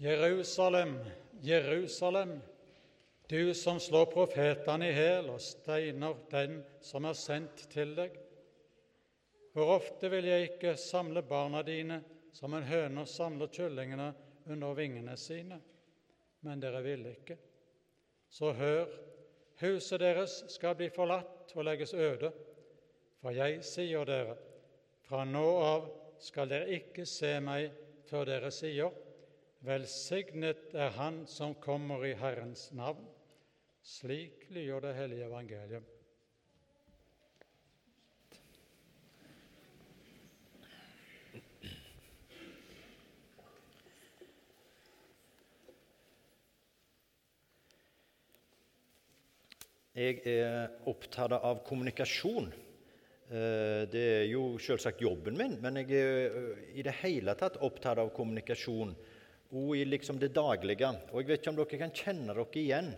Jerusalem, Jerusalem, du som slår profetene i hæl og steiner den som er sendt til deg. Hvor ofte vil jeg ikke samle barna dine som en høne samler kyllingene under vingene sine? Men dere ville ikke. Så hør, huset deres skal bli forlatt og legges øde. For jeg sier dere, fra nå av skal dere ikke se meg før dere sier:" Velsignet er Han som kommer i Herrens navn. Slik lyder det hellige evangeliet. Jeg er opptatt av kommunikasjon. Eh, det er jo selvsagt jobben min, men jeg er eh, i det hele tatt opptatt av kommunikasjon og i liksom det daglige. Og jeg vet ikke om dere kan kjenne dere igjen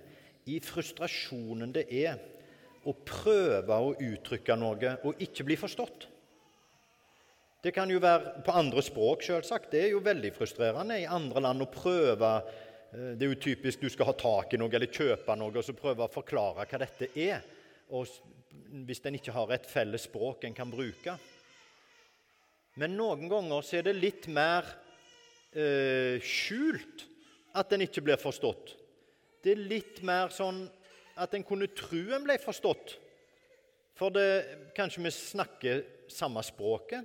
i frustrasjonen det er å prøve å uttrykke noe og ikke bli forstått. Det kan jo være på andre språk, selvsagt. Det er jo veldig frustrerende i andre land å prøve eh, Det er jo typisk du skal ha tak i noe eller kjøpe noe, og så prøve å forklare hva dette er. Og hvis en ikke har et felles språk en kan bruke. Men noen ganger så er det litt mer eh, skjult at en ikke blir forstått. Det er litt mer sånn at en kunne tro en ble forstått. For det, kanskje vi snakker samme språket.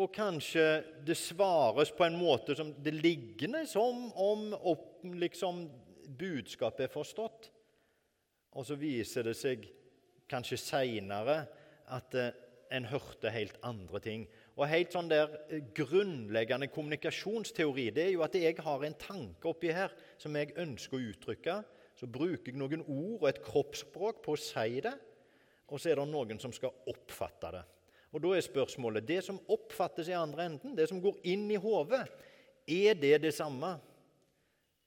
Og kanskje det svares på en måte som det liggende som om opp, liksom, budskapet er forstått. Og så viser det seg kanskje seinere at eh, en hørte helt andre ting. Og helt sånn der eh, Grunnleggende kommunikasjonsteori det er jo at jeg har en tanke oppi her som jeg ønsker å uttrykke. Så bruker jeg noen ord og et kroppsspråk på å si det, og så er det noen som skal oppfatte det. Og Da er spørsmålet det som oppfattes i andre enden, det som går inn i hodet, er det det samme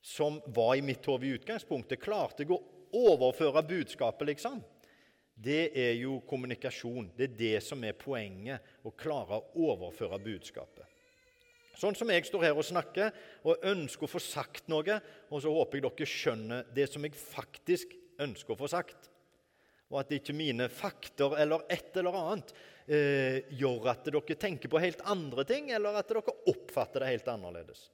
som var i mitt hode i utgangspunktet? Klarte jeg å overføre budskapet, liksom? Det er jo kommunikasjon. Det er det som er poenget, å klare å overføre budskapet. Sånn som jeg står her og snakker og ønsker å få sagt noe, og så håper jeg dere skjønner det som jeg faktisk ønsker å få sagt. Og at ikke mine fakter eller et eller annet eh, gjør at dere tenker på helt andre ting, eller at dere oppfatter det helt annerledes.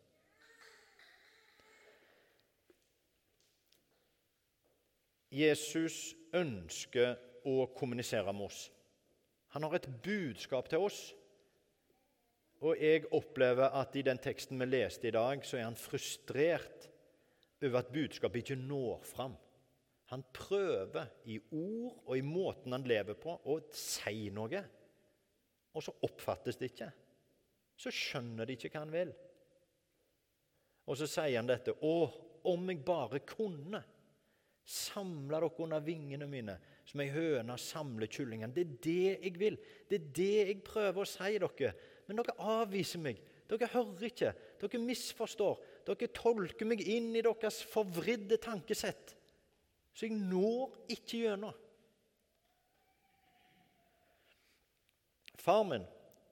Jesus ønsker å kommunisere med oss. Han har et budskap til oss. Og jeg opplever at i den teksten vi leste i dag, så er han frustrert over at budskapet ikke når fram. Han prøver i ord og i måten han lever på, å si noe. Og så oppfattes det ikke. Så skjønner de ikke hva han vil. Og så sier han dette Å, om jeg bare kunne! Samle dere under vingene mine, som ei høne samler kyllingene. Det er det jeg vil. Det er det jeg prøver å si dere. Men dere avviser meg. Dere hører ikke. Dere misforstår. Dere tolker meg inn i deres forvridde tankesett. Så jeg når ikke gjennom. Far min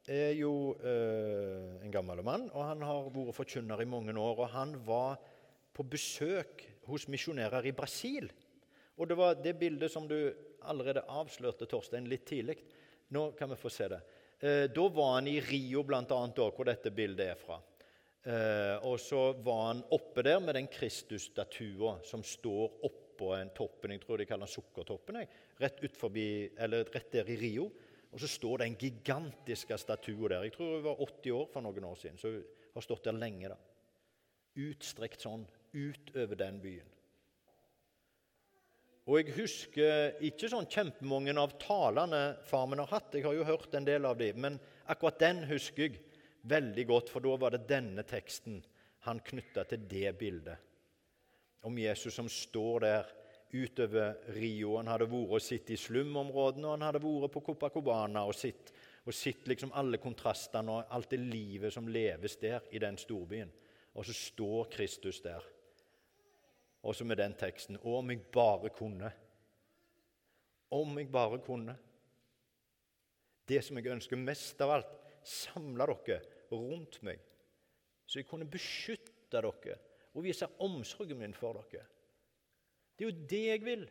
er jo eh, en gammel mann, og han har vært forkynner i mange år. og Han var på besøk hos misjonærer i Brasil. Og det var det bildet som du allerede avslørte, Torstein, litt tidlig. Nå kan vi få se det. Eh, da var han i Rio, bl.a., hvor dette bildet er fra. Eh, og så var han oppe der med den Kristus-statua som står oppå en toppen. Jeg tror de kaller den Sukkertoppen. Rett, utforbi, rett der i Rio. Og så står det en gigantiske statue der. Jeg tror hun var 80 år for noen år siden. Så hun har stått der lenge. da. Utstrekt sånn utover den byen. Og jeg husker ikke sånn kjempemange av talene far min har hatt. Jeg har jo hørt en del av dem, men akkurat den husker jeg veldig godt, for da var det denne teksten han knytta til det bildet. Om Jesus som står der utover Rio. Han hadde vært og sittet i slumområdene, og han hadde vært på Copacobana og sett, og sett liksom alle kontrastene og alt det livet som leves der i den storbyen. Og så står Kristus der også med den teksten. Å, om jeg bare kunne. Om jeg bare kunne. Det som jeg ønsker mest av alt, samle dere rundt meg, så jeg kunne beskytte dere og vise omsorgen min for dere. Det er jo det jeg vil.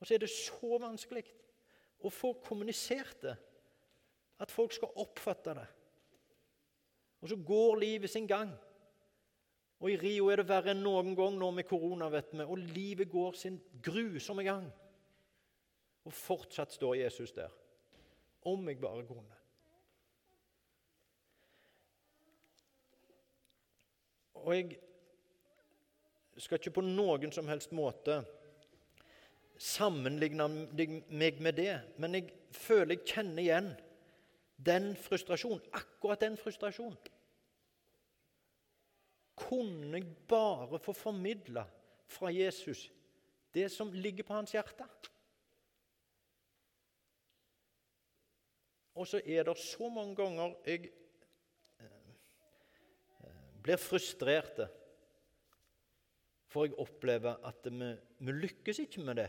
Og så er det så vanskelig å få kommunisert det, at folk skal oppfatte det. Og så går livet sin gang. Og i Rio er det verre enn noen gang nå med korona, vet vi. Og livet går sin grusomme gang. Og fortsatt står Jesus der. Om jeg bare kunne. Og jeg skal ikke på noen som helst måte sammenligne meg med det, men jeg føler jeg kjenner igjen den frustrasjonen. Akkurat den frustrasjonen. Kunne jeg bare få formidla fra Jesus det som ligger på hans hjerte? Og så er det så mange ganger jeg eh, blir frustrert, For jeg opplever at vi, vi lykkes ikke med det.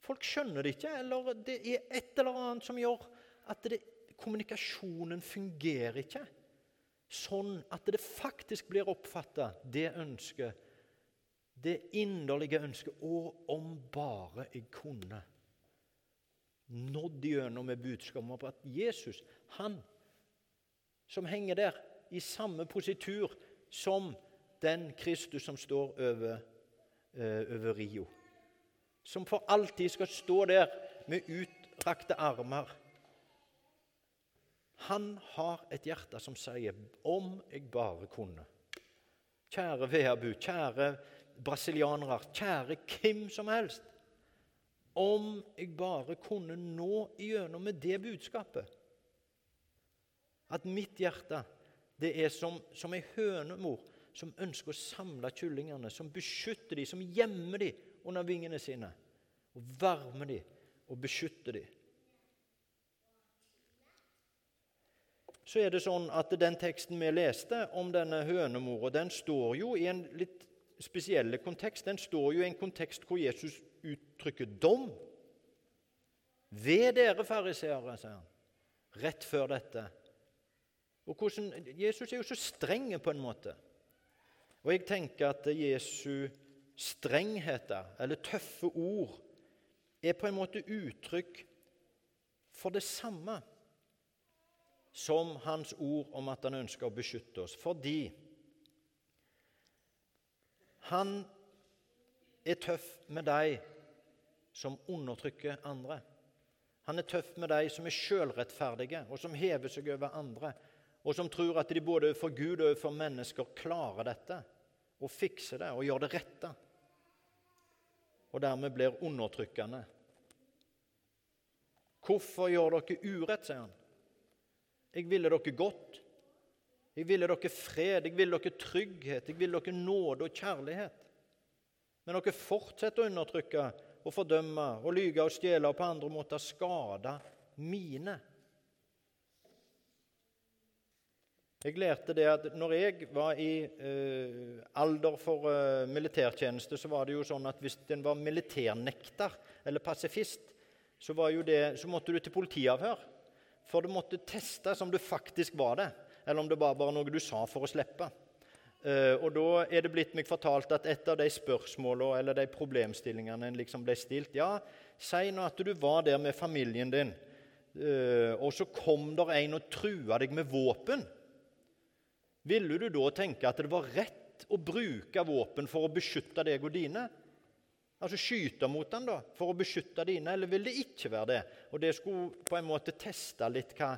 Folk skjønner det ikke, eller det er et eller annet som gjør at det, kommunikasjonen fungerer ikke sånn at det faktisk blir oppfatta, det ønsket, det inderlige ønsket Å, om bare jeg kunne nådd gjennom med budskapet om at Jesus, han som henger der i samme positur som den Kristus som står over, uh, over Rio som for alltid skal stå der med utrakte armer. Han har et hjerte som sier 'om jeg bare kunne'. Kjære Veabu, kjære brasilianere, kjære hvem som helst. Om jeg bare kunne nå igjennom med det budskapet. At mitt hjerte det er som, som ei hønemor som ønsker å samle kyllingene, som beskytter dem, som gjemmer dem under vingene sine og varmer dem og beskytter dem. Så er det sånn at Den teksten vi leste om denne hønemora, den står jo i en litt spesiell kontekst. Den står jo i en kontekst hvor Jesus uttrykker dom. Ved dere fariseere, sier han, rett før dette. Og hvordan, Jesus er jo så streng på en måte. Og jeg tenker at Jesu strengheter, eller tøffe ord, er på en måte uttrykk for det samme som hans ord om at han ønsker å beskytte oss. Fordi han er tøff med de som undertrykker andre. Han er tøff med de som er sjølrettferdige, og som hever seg over andre, og som tror at de både for Gud og for mennesker klarer dette, og fikser det og gjør det rette og dermed blir undertrykkende. Hvorfor gjør dere urett, sier han. Jeg ville dere godt. Jeg ville dere fred, jeg ville dere trygghet, jeg ville dere nåde og kjærlighet. Men dere fortsetter å undertrykke og fordømme og lyge og stjele og på andre måter skade mine. Jeg lærte det at når jeg var i eh, alder for eh, militærtjeneste, så var det jo sånn at hvis en var militærnekter eller pasifist, så, det, så, måtte du til politiavhør. For det måtte testes om du faktisk var det, eller om det var bare noe du sa for å slippe. Eh, og da er det blitt meg fortalt at et av de spørsmålene eller de problemstillingene en liksom ble stilt Ja, si nå at du var der med familien din, eh, og så kom der en og trua deg med våpen. Ville du da tenke at det var rett å bruke våpen for å beskytte deg og dine? Altså skyte mot den da, for å beskytte dine, eller vil det ikke være det? Og det skulle på en måte teste litt hva,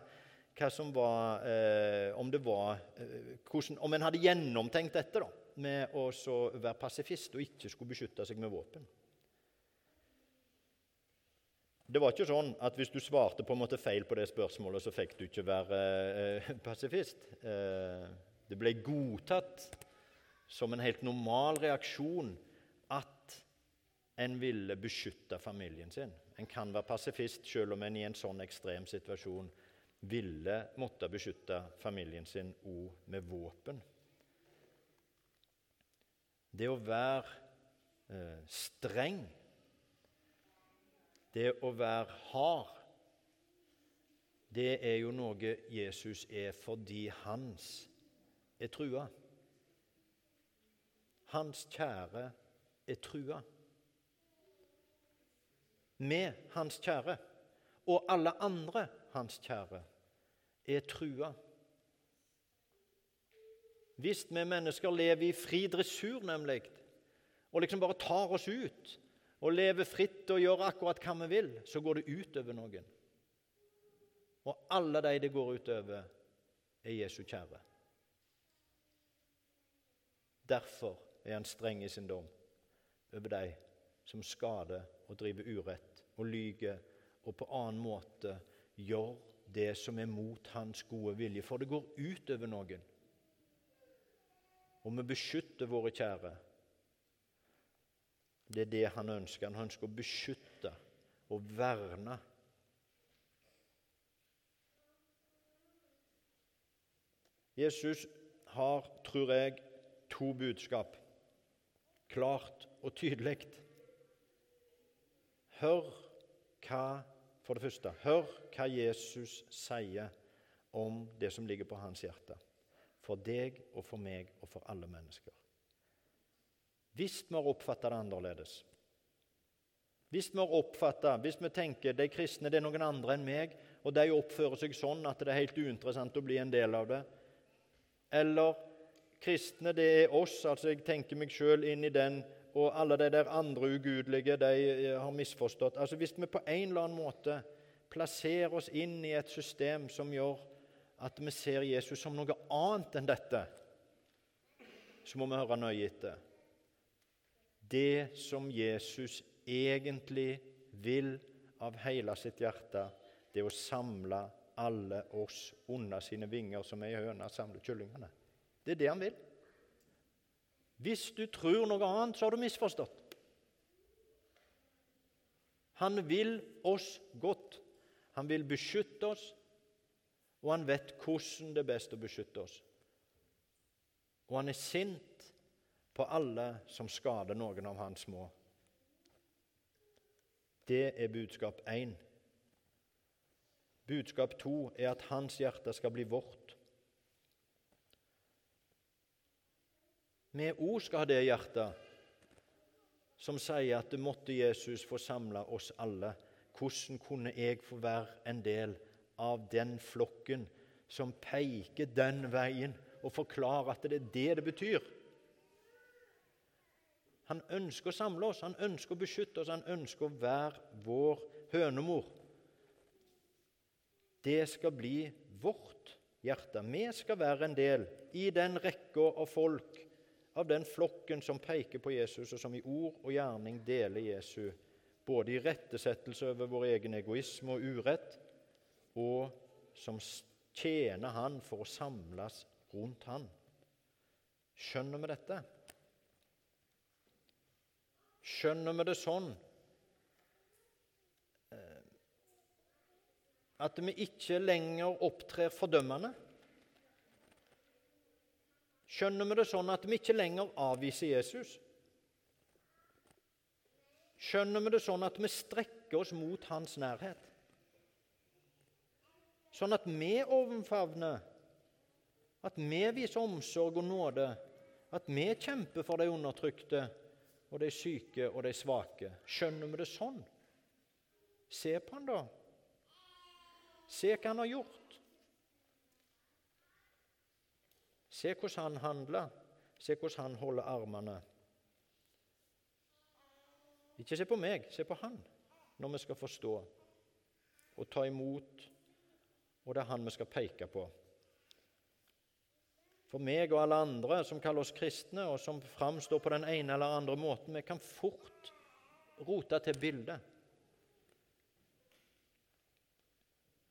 hva som var eh, Om det var eh, hvordan, Om en hadde gjennomtenkt dette da, med å være pasifist og ikke skulle beskytte seg med våpen. Det var ikke sånn at hvis du svarte på en måte feil på det spørsmålet, så fikk du ikke være eh, pasifist. Eh, det ble godtatt som en helt normal reaksjon en ville beskytte familien sin. En kan være pasifist selv om en i en sånn ekstrem situasjon ville måtte beskytte familien sin òg med våpen. Det å være eh, streng, det å være hard, det er jo noe Jesus er fordi hans er trua. Hans kjære er trua. Med hans kjære og alle andre hans kjære er trua. Hvis vi mennesker lever i fri dressur, nemlig, og liksom bare tar oss ut og lever fritt og gjør akkurat hva vi vil, så går det ut over noen. Og alle de det går ut over, er Jesu kjære. Derfor er han streng i sin dom over de som skader og driver urett og lyge, og på annen måte gjør det som er mot hans gode vilje, for det går ut over noen. Og vi beskytter våre kjære. Det er det han ønsker. Han ønsker å beskytte og verne. Jesus har, tror jeg, to budskap, klart og tydelig. Hør hva For det første, hør hva Jesus sier om det som ligger på hans hjerte. For deg og for meg og for alle mennesker. Hvis vi har oppfatta det annerledes, hvis vi har oppfattet, hvis vi tenker de kristne det er noen andre enn meg, og de oppfører seg sånn at det er helt uinteressant å bli en del av det, eller Kristne, det er oss. altså Jeg tenker meg sjøl inn i den, og alle de der andre ugudelige, de eh, har misforstått. Altså Hvis vi på en eller annen måte plasserer oss inn i et system som gjør at vi ser Jesus som noe annet enn dette, så må vi høre nøye etter. Det som Jesus egentlig vil av hele sitt hjerte, det er å samle alle oss under sine vinger, som ei høne samler kyllingene. Det er det han vil. Hvis du tror noe annet, så har du misforstått. Han vil oss godt. Han vil beskytte oss, og han vet hvordan det er best å beskytte oss. Og han er sint på alle som skader noen av hans små. Det er budskap én. Budskap to er at hans hjerte skal bli vårt. Vi òg skal ha det hjertet som sier at det måtte Jesus få samle oss alle. Hvordan kunne jeg få være en del av den flokken som peker den veien, og forklarer at det er det det betyr? Han ønsker å samle oss, han ønsker å beskytte oss, han ønsker å være vår hønemor. Det skal bli vårt hjerte. Vi skal være en del i den rekka av folk av den flokken som peker på Jesus, og som i ord og gjerning deler Jesu, både i rettesettelse over vår egen egoisme og urett, og som tjener Han for å samles rundt Han. Skjønner vi dette? Skjønner vi det sånn eh, at vi ikke lenger opptrer fordømmende? Skjønner vi det sånn at vi ikke lenger avviser Jesus? Skjønner vi det sånn at vi strekker oss mot hans nærhet? Sånn at vi omfavner, at vi viser omsorg og nåde, at vi kjemper for de undertrykte og de syke og de svake. Skjønner vi det sånn? Se på han, da. Se hva han har gjort. Se hvordan han handler. Se hvordan han holder armene. Ikke se på meg, se på han når vi skal forstå og ta imot, og det er han vi skal peke på. For meg og alle andre som kaller oss kristne, og som framstår på den ene eller andre måten, vi kan fort rote til bildet.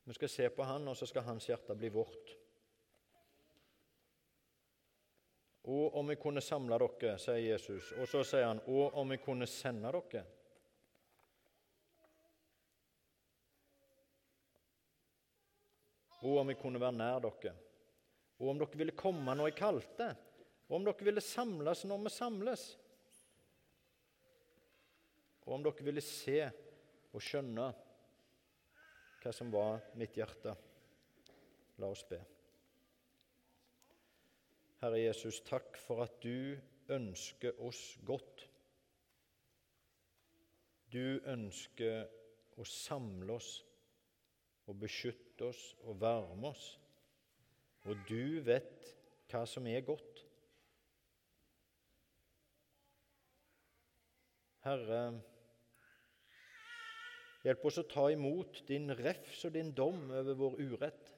Vi skal se på han, og så skal hans hjerte bli vårt. Og om vi kunne samle dere, sier Jesus. Og så sier han, og om vi kunne sende dere. Og om vi kunne være nær dere. Og om dere ville komme når jeg kalte. Og om dere ville samles når vi samles. Og om dere ville se og skjønne hva som var mitt hjerte. La oss be. Herre Jesus, takk for at du ønsker oss godt. Du ønsker å samle oss og beskytte oss og varme oss. Og du vet hva som er godt. Herre, hjelp oss å ta imot din refs og din dom over vår urett.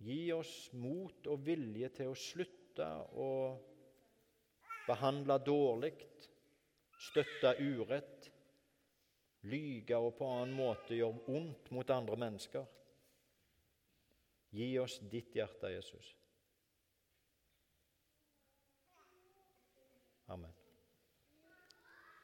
Gi oss mot og vilje til å slutte å behandle dårlig, støtte urett, lyge og på annen måte gjøre ondt mot andre mennesker. Gi oss ditt hjerte, Jesus.